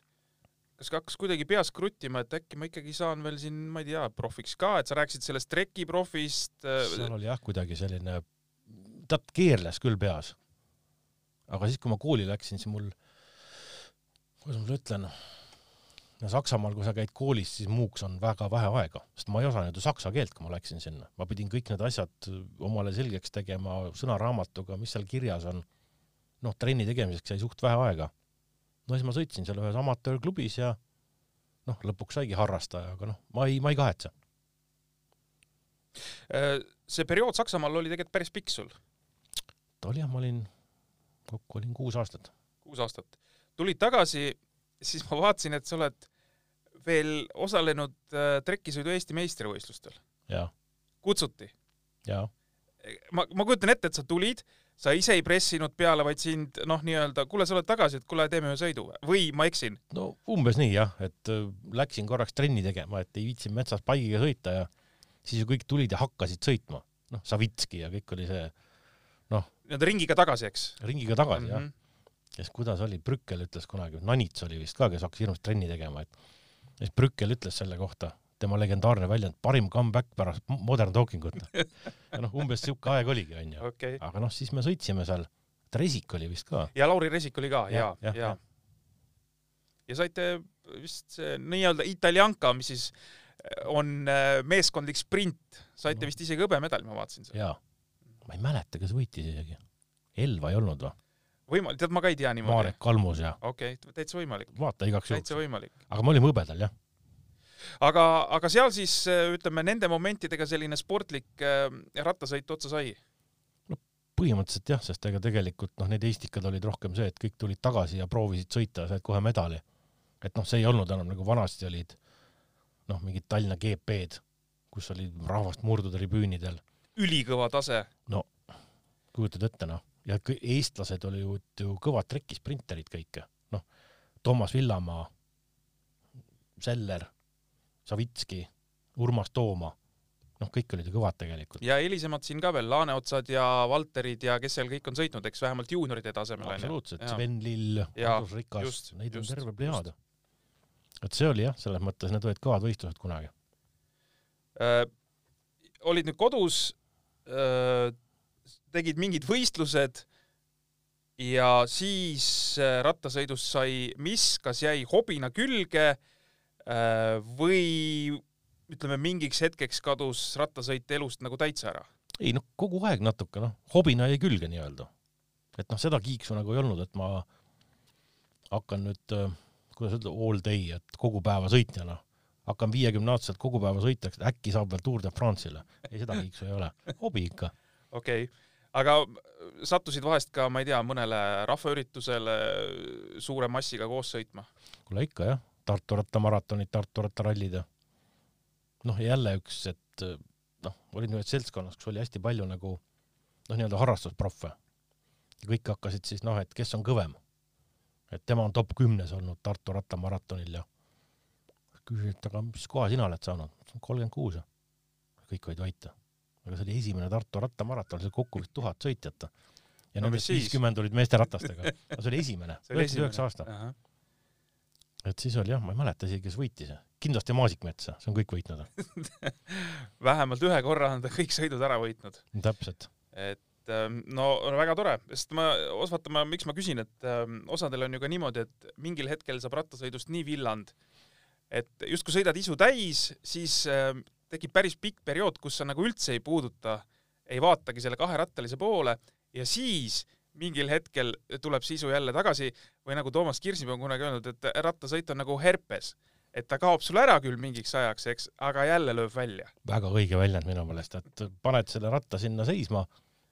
kas ka hakkas kuidagi peas kruttima, et äkki ma ikkagi saan veel siin, ma ei tea, profiks ka, et sa rääkisid sellest trekiprofist. seal oli jah, kuidagi selline, tead, keerles küll peas. aga siis, kui ma kooli läksin, siis mul, kuidas ma sulle ütlen, no Saksamaal, kui sa käid koolis, siis muuks on väga vähe aega, sest ma ei osanud ju saksa keelt, kui ma läksin sinna. ma pidin kõik need asjad omale selgeks tegema sõnaraamatuga, mis seal kirjas on. noh, trenni tegemiseks sai suht vähe aega. no siis ma sõitsin seal ühes amatöörklubis ja noh, lõpuks saigi harrastaja, aga noh, ma ei, ma ei kahetse. Äh, see periood Saksamaal oli tegelikult päris pikk sul, ta oli jah, ma olin, kokku olin kuus aastat. kuus aastat. tulid tagasi, siis ma vaatasin, et sa oled veel osalenud äh, trekisõidu Eesti meistrivõistlustel. kutsuti. ma, ma kujutan ette, et sa tulid, sa ise ei pressinud peale, vaid sind noh, nii-öelda kuule, sa oled tagasi, et kuule, teeme ühe sõidu või ma eksin? no umbes nii jah, et äh, läksin korraks trenni tegema, et ei viitsinud metsas paigiga sõita ja siis ju kõik tulid ja hakkasid sõitma. noh, Savitski ja kõik oli see nii-öelda ringiga tagasi, eks? ringiga tagasi jah. Kes, kuidas oli, Brückel ütles kunagi, Nanits oli vist ka, kes hakkas hirmsasti trenni tegema, et siis Brückel ütles selle kohta, tema legendaarne väljend, parim comeback pärast Modern Talking ut. ja noh, umbes siuke aeg oligi, onju. okei. aga noh, siis me sõitsime seal, Resik oli vist ka. ja Lauri Resik oli ka ja ja, ja. jah.. ja saite vist see nii-öelda Italianka, mis siis on äh, meeskondlik sprint, saite vist isegi hõbemedali, ma vaatasin seda. jaa. ma ei mäleta, kes võitis isegi. Elva ei olnud või? võimalik, tead, ma ka ei tea niimoodi. Marek Kalmus ja okei okay,, täitsa võimalik, vaata igaks juhuks täitsa. võimalik. aga me olime hõbedal jah. aga, aga seal siis äh, ütleme nende momentidega selline sportlik äh, rattasõit otsa sai. põhimõtteliselt jah, sest ega tegelikult noh, need Eestikad olid rohkem see, et kõik tulid tagasi ja proovisid sõita ja said kohe medali. et noh, see ei olnud enam nagu vanasti olid noh, mingid Tallinna GP-d, kus oli rahvast murdu tribüünidel, ülikõva tase. kujutad ette noh, ja eestlased olid ju, kõvad trekisprinterid kõik, noh, Toomas Villamaa, Seller, Savitski, Urmas Tooma, noh, kõik olid ju kõvad tegelikult. ja hilisemad siin ka veel, Laaneotsad ja Valterid ja kes seal kõik on sõitnud, eks vähemalt juunioride tasemel absoluutselt. Sven Lill, Andrus Rikas just,, neid on just, terve just. plejaad. et see oli jah, selles mõttes need olid kõvad võistlused kunagi. äh, olid nüüd kodus äh,, tegid mingid võistlused ja siis äh, rattasõidust sai, mis, kas jäi hobina külge äh, või ütleme, mingiks hetkeks kadus rattasõit elust nagu täitsa ära? ei noh, kogu aeg natuke noh, hobina jäi külge nii-öelda. et noh, seda kiiksu nagu ei olnud, et ma hakkan nüüd, kuidas öelda, all day, et kogu päeva sõitjana hakkan viiekümne aastaselt kogu päeva sõitjaks, äkki saab veel Tour de France'ile. ei, seda kiiksu ei ole, hobi ikka. okei okay., aga sattusid vahest ka, ma ei tea, mõnele rahvaüritusele suure massiga koos sõitma? kuule ikka jah, Tartu rattamaratonid, Tartu rattarallid ja noh, jälle üks, et noh, olin ühes seltskonnas, kus oli hästi palju nagu noh, nii-öelda harrastusproffe. ja kõik hakkasid siis noh, et kes on kõvem. et tema on top kümnes olnud Tartu rattamaratonil ja küsisin, et aga mis koha sina oled saanud? kolmkümmend kuus ja kõik olid vait. Aga see oli esimene Tartu rattamaraton, see oli kokku vist tuhat sõitjat. ja No nendest viiskümmend olid meesteratastega. aga see oli esimene, üheksakümmend üheksa aasta. et siis oli jah, ma ei mäleta isegi, kes võitis. kindlasti Maasikmetsa, see on kõik võitnud. vähemalt ühe korra on ta kõik sõidud ära võitnud. täpselt. et ähm, no väga tore, sest ma, osata ma, miks ma küsin, et ähm, osadel on ju ka niimoodi, et mingil hetkel saab rattasõidust nii villand, et justkui sõidad isu täis, siis ähm, tekib päris pikk periood, kus sa nagu üldse ei puuduta, ei vaatagi selle kaherattalise poole ja siis mingil hetkel tuleb see isu jälle tagasi või nagu Toomas Kirsipuu on kunagi öelnud, et rattasõit on nagu herpes, et ta kaob sul ära küll mingiks ajaks, eks, aga jälle lööb välja. väga õige väljend minu meelest, et paned selle ratta sinna seisma,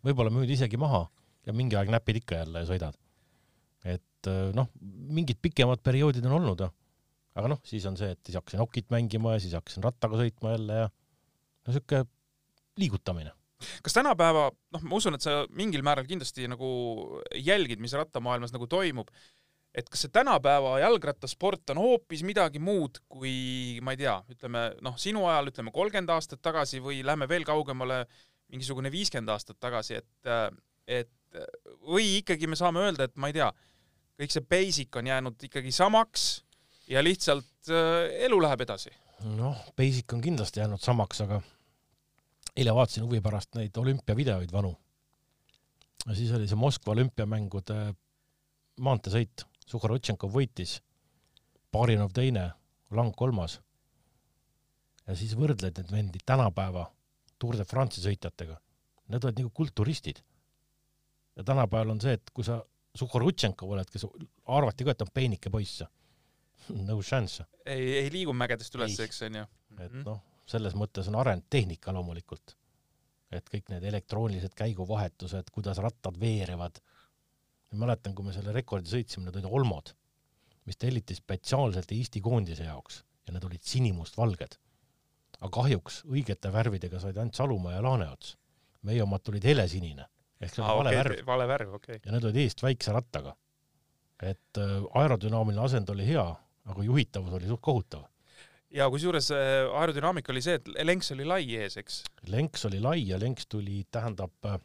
võib-olla müüd isegi maha ja mingi aeg näpid ikka jälle ja sõidad. et noh, mingid pikemad perioodid on olnud, aga noh, siis on see, et siis hakkasin okit mängima ja siis hakkasin rattaga sõitma jälle ja no sihuke liigutamine. kas tänapäeva, noh, ma usun, et sa mingil määral kindlasti nagu jälgid, mis rattamaailmas nagu toimub, et kas see tänapäeva jalgrattasport on hoopis midagi muud kui ma ei tea, ütleme noh, sinu ajal ütleme kolmkümmend aastat tagasi või lähme veel kaugemale, mingisugune viiskümmend aastat tagasi, et, et või ikkagi me saame öelda, et ma ei tea, kõik see basic on jäänud ikkagi samaks ja lihtsalt äh, elu läheb edasi. noh, basic on kindlasti jäänud samaks, aga eile vaatasin huvi pärast neid olümpiavideoid vanu. ja siis oli see Moskva olümpiamängude maanteesõit, Suhharutšenkov võitis, Barinov teine, Lang kolmas. ja siis võrdled neid vendi tänapäeva Tour de France'i sõitjatega. Need olid nagu kulturistid. ja tänapäeval on see, et kui sa Suhorutšenkov oled, kes arvati ka, et on peenike poiss. no chance. ei, ei liigu mägedest üles, eks onju. et noh, selles mõttes on arenenud tehnika loomulikult. et kõik need elektroonilised käiguvahetused, kuidas rattad veerevad. mäletan, kui me selle rekordi sõitsime, need olid olmod, mis telliti spetsiaalselt Eesti koondise jaoks ja need olid sinimustvalged. aga kahjuks õigete värvidega said ainult Salumaa ja Laaneots. meie omad tulid helesinine ehk see oli aa, vale okei, värv vale värv, okei. ja need olid eest väikse rattaga. et äh, aerodünaamiline asend oli hea, aga juhitavus oli suht kohutav. ja kusjuures äh, aerodünaamika oli see, et lenks oli lai ees, eks? lenks oli lai ja lenks tuli, tähendab äh,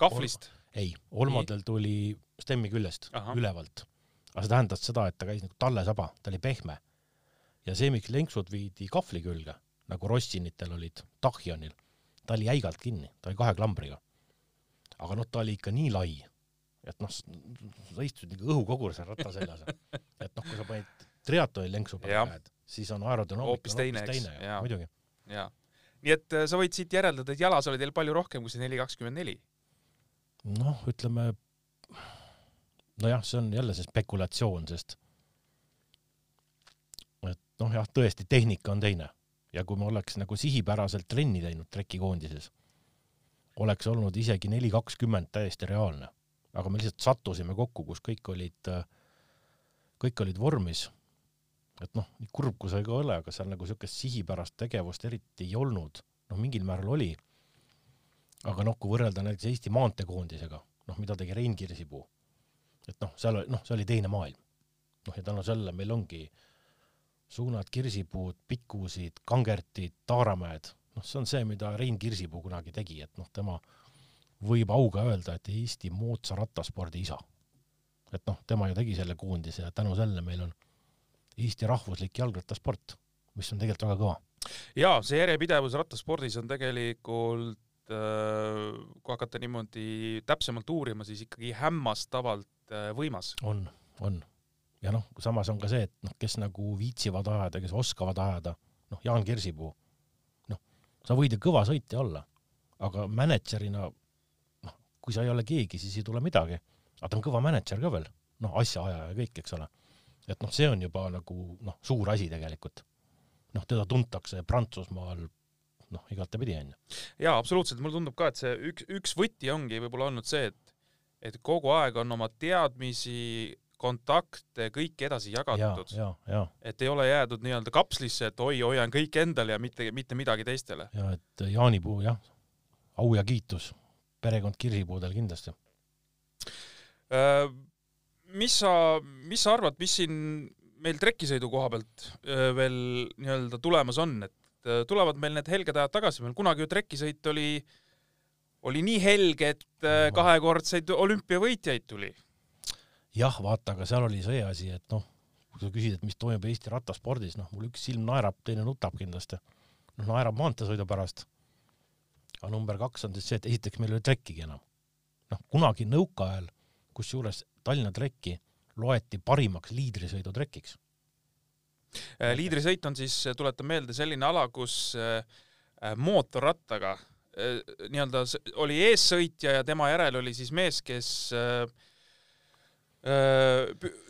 kahvlist. ei, olmadel tuli stemmi küljest, ülevalt. aga see tähendas seda, et ta käis nagu tallesaba, ta oli pehme. ja see, miks lenksud viidi kahvli külge, nagu Rossinitel olid, Tachjonil, ta oli jäigalt kinni, ta oli kahe klambriga. aga noh, ta oli ikka nii lai, et noh, sa istusid nagu õhukogur seal ratta seljas. et noh, kui sa panid triatloni lenksu peale käed, siis on aerodünaamika Hoopis teine, eks, muidugi. jaa. nii et äh, sa võid siit järeldada, et jalas oli teil palju rohkem kui see neli kakskümmend neli. noh, ütleme, nojah, see on jälle see spekulatsioon, sest et noh, jah, tõesti, tehnika on teine ja kui me oleks nagu sihipäraselt trenni teinud trekikoondises, oleks olnud isegi neli kakskümmend täiesti reaalne, aga me lihtsalt sattusime kokku, kus kõik olid, kõik olid vormis. Et noh, nii kurb kui see ka ei ole, aga seal nagu niisugust sihipärast tegevust eriti ei olnud, noh, mingil määral oli aga noh, kui võrrelda näiteks Eesti maanteekoondisega, noh, mida tegi Rein Kirsipuu, et noh, seal, noh, see oli teine maailm. noh, ja tänu sellele meil ongi suunad Kirsipuud, Pikkusid, Kangertid, Taaramäed, noh, see on see, mida Rein Kirsipuu kunagi tegi, et noh, tema võib auga öelda, et Eesti moodsa rattaspordi isa. et noh, tema ju tegi selle koondise ja tänu sellele meil on Eesti rahvuslik jalgrattasport, mis on tegelikult väga kõva. jaa, see järjepidevus rattaspordis on tegelikult äh, kui hakata niimoodi täpsemalt uurima, siis ikkagi hämmastavalt äh, võimas. on, on. ja noh, samas on ka see, et noh, kes nagu viitsivad ajada, kes oskavad ajada, noh, Jaan Kirsipuu, noh, sa võid ju kõva sõitja olla, aga mänedžerina, noh, kui sa ei ole keegi, siis ei tule midagi. aga ta on kõva mänedžer ka veel, noh, asjaajaja ja kõik, eks ole. Et noh, see on juba nagu noh, suur asi tegelikult. noh, teda tuntakse Prantsusmaal noh, igatepidi onju. jaa, absoluutselt, mulle tundub ka, et see üks, üks võti ongi võib-olla olnud see, et et kogu aeg on oma teadmisi, kontakte, kõike edasi ja, jagatud. ja, ja, et ei ole jäädud nii-öelda kapslisse, et oi, hoian kõik endale ja mitte, mitte midagi teistele. ja et jaanipuu jah, au ja kiitus perekond Kirsipuudel kindlasti. Mis sa, mis sa arvad, mis siin meil trekisõidu koha pealt veel nii-öelda tulemas on, et tulevad meil need helged ajad tagasi, meil kunagi ju trekisõit oli, oli nii helge, et kahekordseid olümpiavõitjaid tuli. jah, vaata, aga seal oli see asi, et noh, kui sa küsid, et mis toimub Eesti rattaspordis, noh, mul üks silm naerab, teine nutab kindlasti. noh, naerab maanteesõidu pärast. aga number kaks on siis see, et esiteks meil ei ole trekkigi enam. noh, kunagi nõukaajal, kusjuures Tallinna trekki loeti parimaks liidrisõidutrekiks. Äh, liidrisõit on siis, tuletan meelde, selline ala, kus äh, mootorrattaga äh, nii-öelda oli eessõitja ja tema järel oli siis mees, kes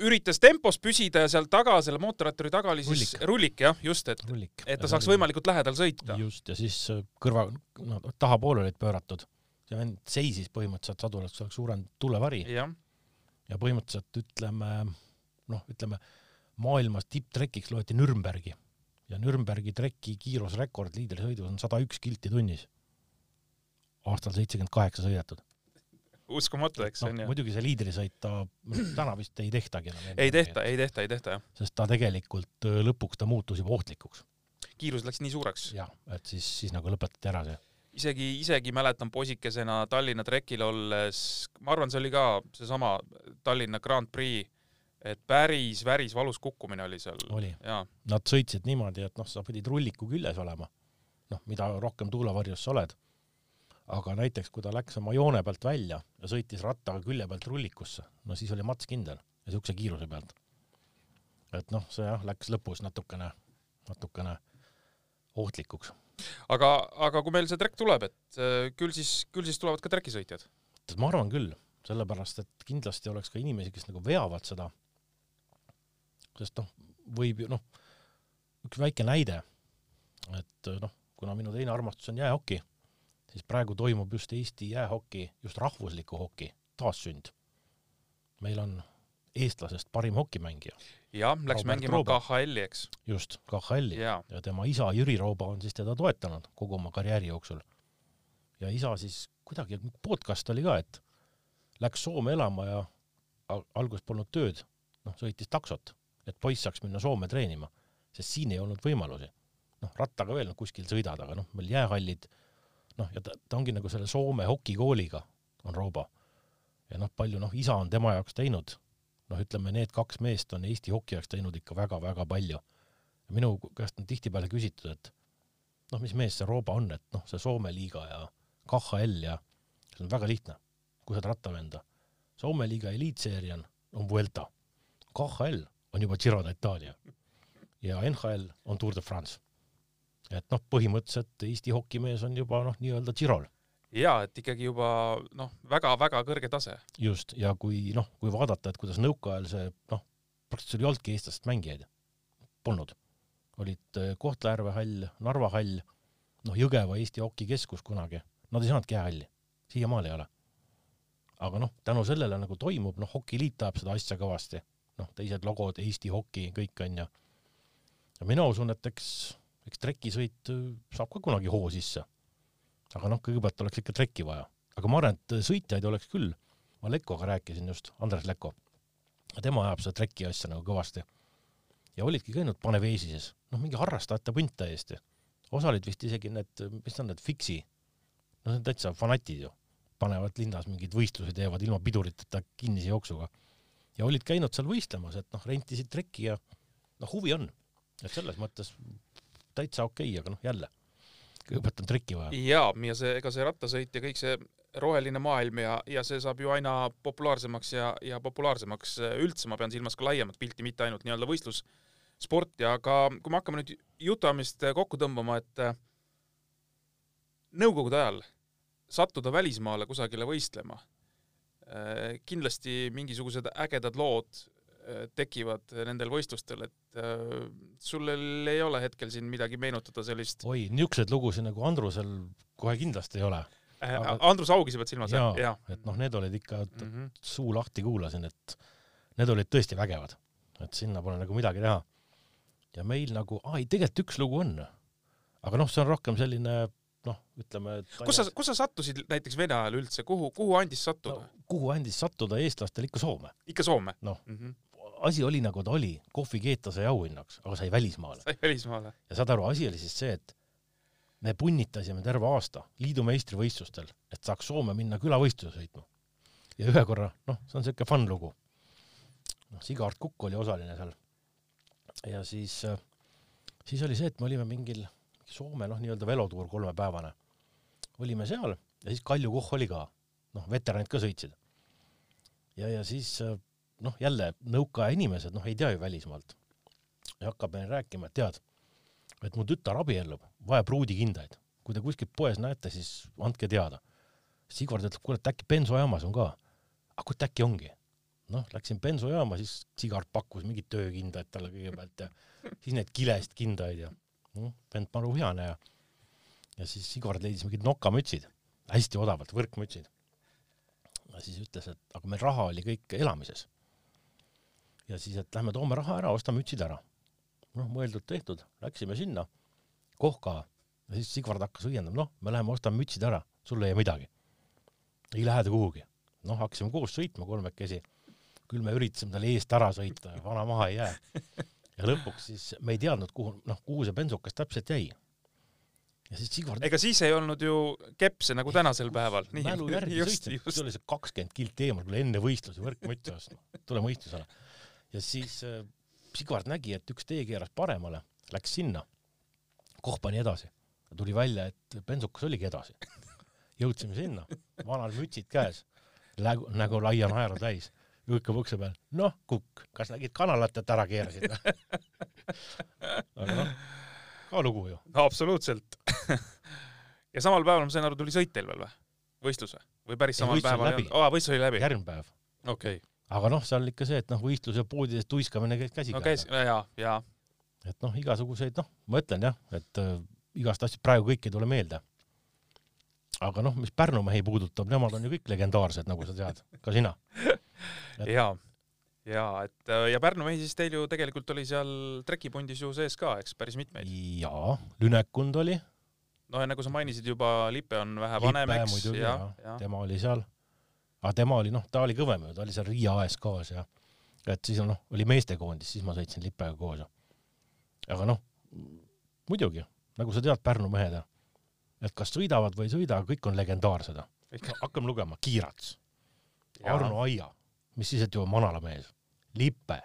üritas tempos püsida ja seal taga, selle mootorratturi taga oli siis Rullik. rullik, jah, just, et, et ta saaks võimalikult lähedal sõita. just, ja siis kõrva, no tahapoole olid pööratud. see vend seisis põhimõtteliselt sadulas, oleks suurem tuulevari jah, ja põhimõtteliselt ütleme, noh, ütleme maailmas tipptrekiks loeti Nürnbergi ja Nürnbergi treki kiirusrekord liidrisõidus on sada üks kilti tunnis. aastal seitsekümmend kaheksa sõidetud. uskumatu, eks noh on, ju. muidugi see liidrisõit ta täna vist ei tehtagi enam. ei tehta, ei tehta, ei tehta jah. sest ta tegelikult öö, lõpuks ta muutus juba ohtlikuks. kiirus läks nii suureks. jah, et siis, siis nagu lõpetati ära see. isegi, isegi mäletan poisikesena Tallinna trekil olles, ma arvan, see oli ka seesama Tallinna Grand Prix, et päris, päris valus kukkumine oli seal. oli. Nad sõitsid niimoodi, et noh, sa pidid rulliku küljes olema. noh, mida rohkem tuulevarjus sa oled. aga näiteks, kui ta läks oma joone pealt välja ja sõitis rattaga külje pealt rullikusse, no siis oli mats kindel ja siukse kiiruse pealt. et noh, see jah, läks lõpus natukene natukene ohtlikuks. Aga, aga kui meil see trekk tuleb, et äh, küll siis, küll siis tulevad ka trekisõitjad? ma arvan küll, sellepärast et kindlasti oleks ka inimesi, kes nagu veavad seda, sest noh, võib ju noh, üks väike näide, et noh, kuna minu teine armastus on jäähoki, siis praegu toimub just Eesti jäähoki, just rahvusliku hoki taassünd. meil on eestlasest parim hokimängija. Jah, läks Robert mängima. KHL-i, eks? just, KHL-i jaa, ja tema isa Jüri Rooba on siis teda toetanud kogu oma karjääri jooksul. ja isa siis kuidagi, podcast oli ka, et läks Soome elama ja al- alguses polnud tööd, noh, sõitis taksot, et poiss saaks minna Soome treenima, sest siin ei olnud võimalusi. noh, rattaga veel noh, kuskil sõidad, aga noh, meil jäähallid, noh, ja ta, ta ongi nagu selle Soome hokikooliga, on Rooba. ja noh, palju noh, isa on tema jaoks teinud, noh, ütleme, need kaks meest on Eesti hoki jaoks teinud ikka väga-väga palju minu käest on tihtipeale küsitud, et noh, mis mees see Rooba on, et noh, see Soome liiga ja KHL ja see on väga lihtne, kui sa oled rattavenda. Soome liiga eliitseeria on, on Vuelta. KHL on juba Giro d'Italia ja NHL on Tour de France. et noh, põhimõtteliselt Eesti hokimees on juba noh, nii-öelda Girol jaa, et ikkagi juba noh, väga-väga kõrge tase. just, ja kui noh, kui vaadata, et kuidas nõukaajal see noh, praktiliselt ei olnudki eestlastest mängijaid, polnud. olid äh, Kohtla-Järve hall, Narva hall, noh, Jõgeva Eesti hokikeskus kunagi, nad ei saanudki jäähalli, siiamaale ei ole. aga noh, tänu sellele nagu toimub, noh, Hokiliit ajab seda asja kõvasti, noh, teised logod, Eesti hoki, kõik on ju. ja mina usun, et eks, eks trekisõit äh, saab ka kunagi hoo sisse. Aga noh, kõigepealt oleks ikka trekki vaja, aga ma arvan, et sõitjaid oleks küll ma Lekkoga rääkisin just, Andres Lekko. tema ajab seda treki asja nagu kõvasti. ja olidki käinud Paneveesises, noh, mingi harrastajate punt täiesti. osa olid vist isegi need, mis on, need fiksi, no see on täitsa fanatid ju, panevad linnas mingeid võistlusi, teevad ilma piduriteta kinnise jooksuga. ja olid käinud seal võistlemas, et noh, rentisid trekki ja noh, huvi on. et selles mõttes täitsa okei okay,, aga noh, jälle, kõigepealt on trekki vaja. jaa, ja see, ega see rattasõit ja kõik see roheline maailm ja, ja see saab ju aina populaarsemaks ja, ja populaarsemaks üldse, ma pean silmas ka laiemat pilti, mitte ainult nii-öelda võistlussporti, aga kui me hakkame nüüd jutuajamist kokku tõmbama, et äh, nõukogude ajal sattuda välismaale kusagile võistlema, kindlasti mingisugused ägedad lood äh, tekivad nendel võistlustel, et äh, sul ei ole hetkel siin midagi meenutada sellist oi, niisuguseid lugusid nagu Andrusel kohe kindlasti ei ole. Aga... Andrus Augise pead silmas, jah? jaa, et noh, need olid ikka mm. -hmm. suu lahti kuulasin, et need olid tõesti vägevad. et sinna pole nagu midagi teha. ja meil nagu, aa ei, tegelikult üks lugu on. aga noh, see on rohkem selline noh, ütleme kus sa, kus sa sattusid näiteks Vene ajal üldse, kuhu, kuhu andis sattuda no.? kuhu andis sattuda eestlastel ikka Soome? ikka Soome Noh. mm -hmm. Asi oli nagu ta oli, kohvi keeta sai auhinnaks, aga sai välismaale. sai välismaale. ja saad aru, asi oli siis see, et me punnitasime terve aasta liidu meistrivõistlustel, et saaks Soome minna külavõistluse sõitma. ja ühe korra, noh, see on siuke fun lugu. noh, Sigard Kukk oli osaline seal. ja siis, siis oli see, et me olime mingil Soome noh, nii-öelda velotuur kolmepäevane. olime seal ja siis Kalju Koch oli ka, noh, veteranid ka sõitsid. ja, ja siis noh, jälle nõukaaja inimesed, noh, ei tea ju välismaalt. ja hakkab meile rääkima, et tead et mu tütar abiellub, vajab ruudikindaid. kui te kuskilt poes näete, siis andke teada. Sigvard ütleb, kuule, et äkki bensojaamas on ka. aga kurat, äkki ongi. noh, läksin bensojaama, siis Sigard pakkus mingeid töökindaid talle kõigepealt ja siis need kilest kindaid ja noh, vend maru vihane ja ja siis Sigvard leidis mingid nokamütsid, hästi odavalt, võrkmütsid. ja siis ütles, et aga meil raha oli kõik elamises. Ja siis, et lähme toome raha ära, ostame mütsid ära noh, mõeldud-tehtud, läksime sinna, kohka ja siis Sigvard hakkas õiendama, noh, me läheme ostame mütsid ära, sul ei jää midagi. ei lähe ta kuhugi. noh, hakkasime koos sõitma kolmekesi, küll me üritasime talle eest ära sõita vana maha ei jää. ja lõpuks siis me ei teadnud, kuhu, noh, kuhu see bensukas täpselt jäi. ja siis Sigvard ega siis ei olnud ju kepse nagu tänasel päeval. mälu järgi sõitsime, see oli see kakskümmend kilti eemal, kuule enne võistlusi võrkmütsi ostma, tule mõistusele. Ja siis äh, Sigvard nägi, et üks tee keeras paremale, läks sinna, koh pani edasi. tuli välja, et bensukas oligi edasi. jõudsime sinna, vanad mütsid käes, nägu, nägu laia naeru täis. hõõkab ukse peal, noh, kukk, kas nägid kanalat, et ära keerasid või? aga noh, ka lugu ju. absoluutselt. ja samal päeval ma sain aru, tuli sõit teil veel või? võistlus või? või päris samal päeval aa, võistlus oli läbi? järgmine päev. okei, aga noh, seal ikka see, et noh, võistluse poodides tuiskamine käis no käis käsikäes, ja, ja et noh, igasuguseid noh, ma ütlen jah, et äh, igast asjast praegu kõik ei tule meelde. aga noh, mis Pärnu mehi puudutab, nemad on ju kõik legendaarsed, nagu sa tead, ka sina. Et- ja, ja et äh, ja Pärnu mehi siis teil ju tegelikult oli seal trekipundis ju sees ka, eks päris mitmeid. jaa, Lünekund oli, no ja nagu sa mainisid juba, Lipe on vähe vanem, eks, jah, ja tema oli seal. Aga tema oli noh, ta oli kõvem ju, ta oli seal Riia ASK-s ja et siis noh, oli meestekoondis, siis ma sõitsin Lipega koos ja aga noh, muidugi, nagu sa tead, Pärnu mehed ja et kas sõidavad või ei sõida, kõik on legendaarsed. hakkame lugema, Kiirats, Arno Aia, mis siis, et juba Manala mees, Lipe,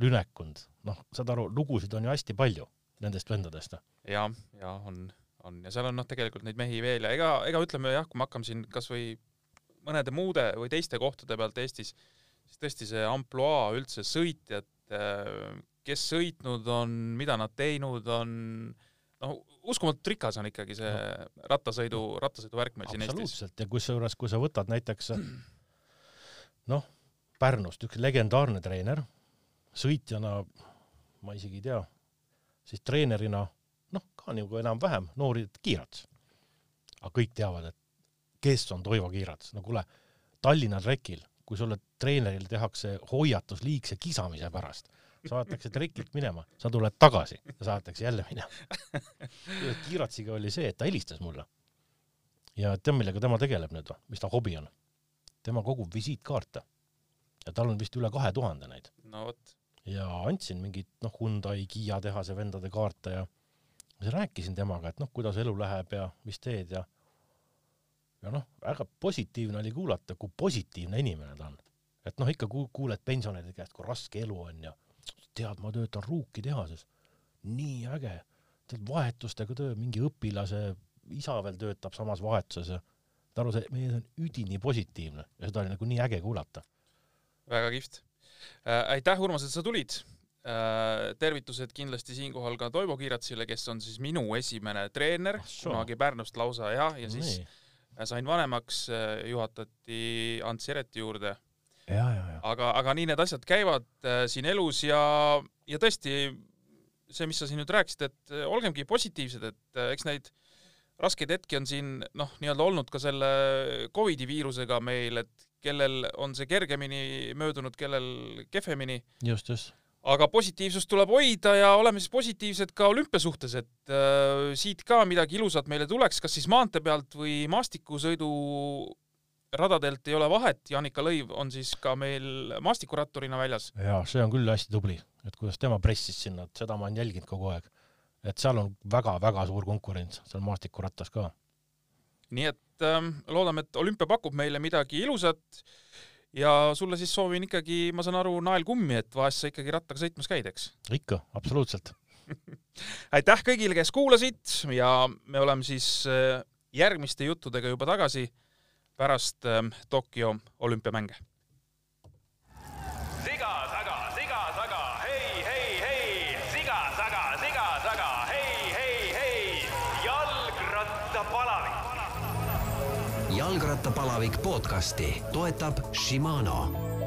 Lünekund, noh, saad aru, lugusid on ju hästi palju nendest vendadest. ja, ja on, on ja seal on noh, tegelikult neid mehi veel ja ega, ega ütleme jah, kui me hakkame siin kasvõi mõnede muude või teiste kohtade pealt Eestis, siis tõesti see ampluaa üldse sõitjad, kes sõitnud on, mida nad teinud on, noh, uskumatult rikas on ikkagi see rattasõidu, rattasõidu värk meil siin Eestis. absoluutselt ja kusjuures, kui sa võtad näiteks noh, Pärnust üks legendaarne treener, sõitjana ma isegi ei tea, siis treenerina noh, ka nagu enam-vähem noori Kiirats. aga kõik teavad, et kes on Toivo Kiirats, no kuule, Tallinna trekil, kui sulle treenerile tehakse hoiatus liigse kisamise pärast, saadetakse trekilt minema, sa tuled tagasi ja saadetakse jälle minema. Kiiratsiga oli see, et ta helistas mulle. Ja tead, millega tema tegeleb nüüd või, mis ta hobi on? tema kogub visiitkaarte. Ja tal on vist üle kahe tuhande neid. No vot, ja andsin mingit noh, Hyundai, Kiia tehase vendade kaarte ja siis rääkisin temaga, et noh, kuidas elu läheb ja mis teed ja ja noh, väga positiivne oli kuulata, kui positiivne inimene ta on. et noh, ikka ku- kuuled pensionäride käest, kui raske elu on ja tead, ma töötan Ruuki tehases, nii äge, tead vahetustega töö, mingi õpilase isa veel töötab samas vahetuses ja saad aru, see mees on üdini positiivne ja seda oli nagu nii äge kuulata. väga kihvt äh,. aitäh, Urmas, et sa tulid äh,. tervitused kindlasti siinkohal ka Toivo Kiiratsile, kes on siis minu esimene treener Ah kunagi Pärnust lausa jah, ja siis nii, sain vanemaks, juhatati Ants Jereti juurde, aga, aga nii need asjad käivad äh, siin elus ja, ja tõesti see, mis sa siin nüüd rääkisid, et äh, olgemgi positiivsed, et äh, eks neid raskeid hetki on siin noh, nii-öelda olnud ka selle Covidi viirusega meil, et kellel on see kergemini möödunud, kellel kehvemini, just, just. Aga positiivsust tuleb hoida ja oleme siis positiivsed ka olümpia suhtes, et äh, siit ka midagi ilusat meile tuleks, kas siis maantee pealt või maastikusõidu radadelt ei ole vahet, Janika Lõiv on siis ka meil maastikuratturina väljas. ja see on küll hästi tubli, et kuidas tema pressis sinna, et seda ma olen jälginud kogu aeg. et seal on väga-väga suur konkurents seal maastikurattas ka. nii et ähm, loodame, et olümpia pakub meile midagi ilusat ja sulle siis soovin ikkagi, ma saan aru, naelkummi, et vahest sa ikkagi rattaga sõitmas käid, eks? ikka, absoluutselt. aitäh kõigile, kes kuulasid ja me oleme siis äh, järgmiste juttudega juba tagasi pärast ähm, Tokyo olümpiamänge. jalgrattapalavik. jalgrattapalavik podcasti toetab Shimano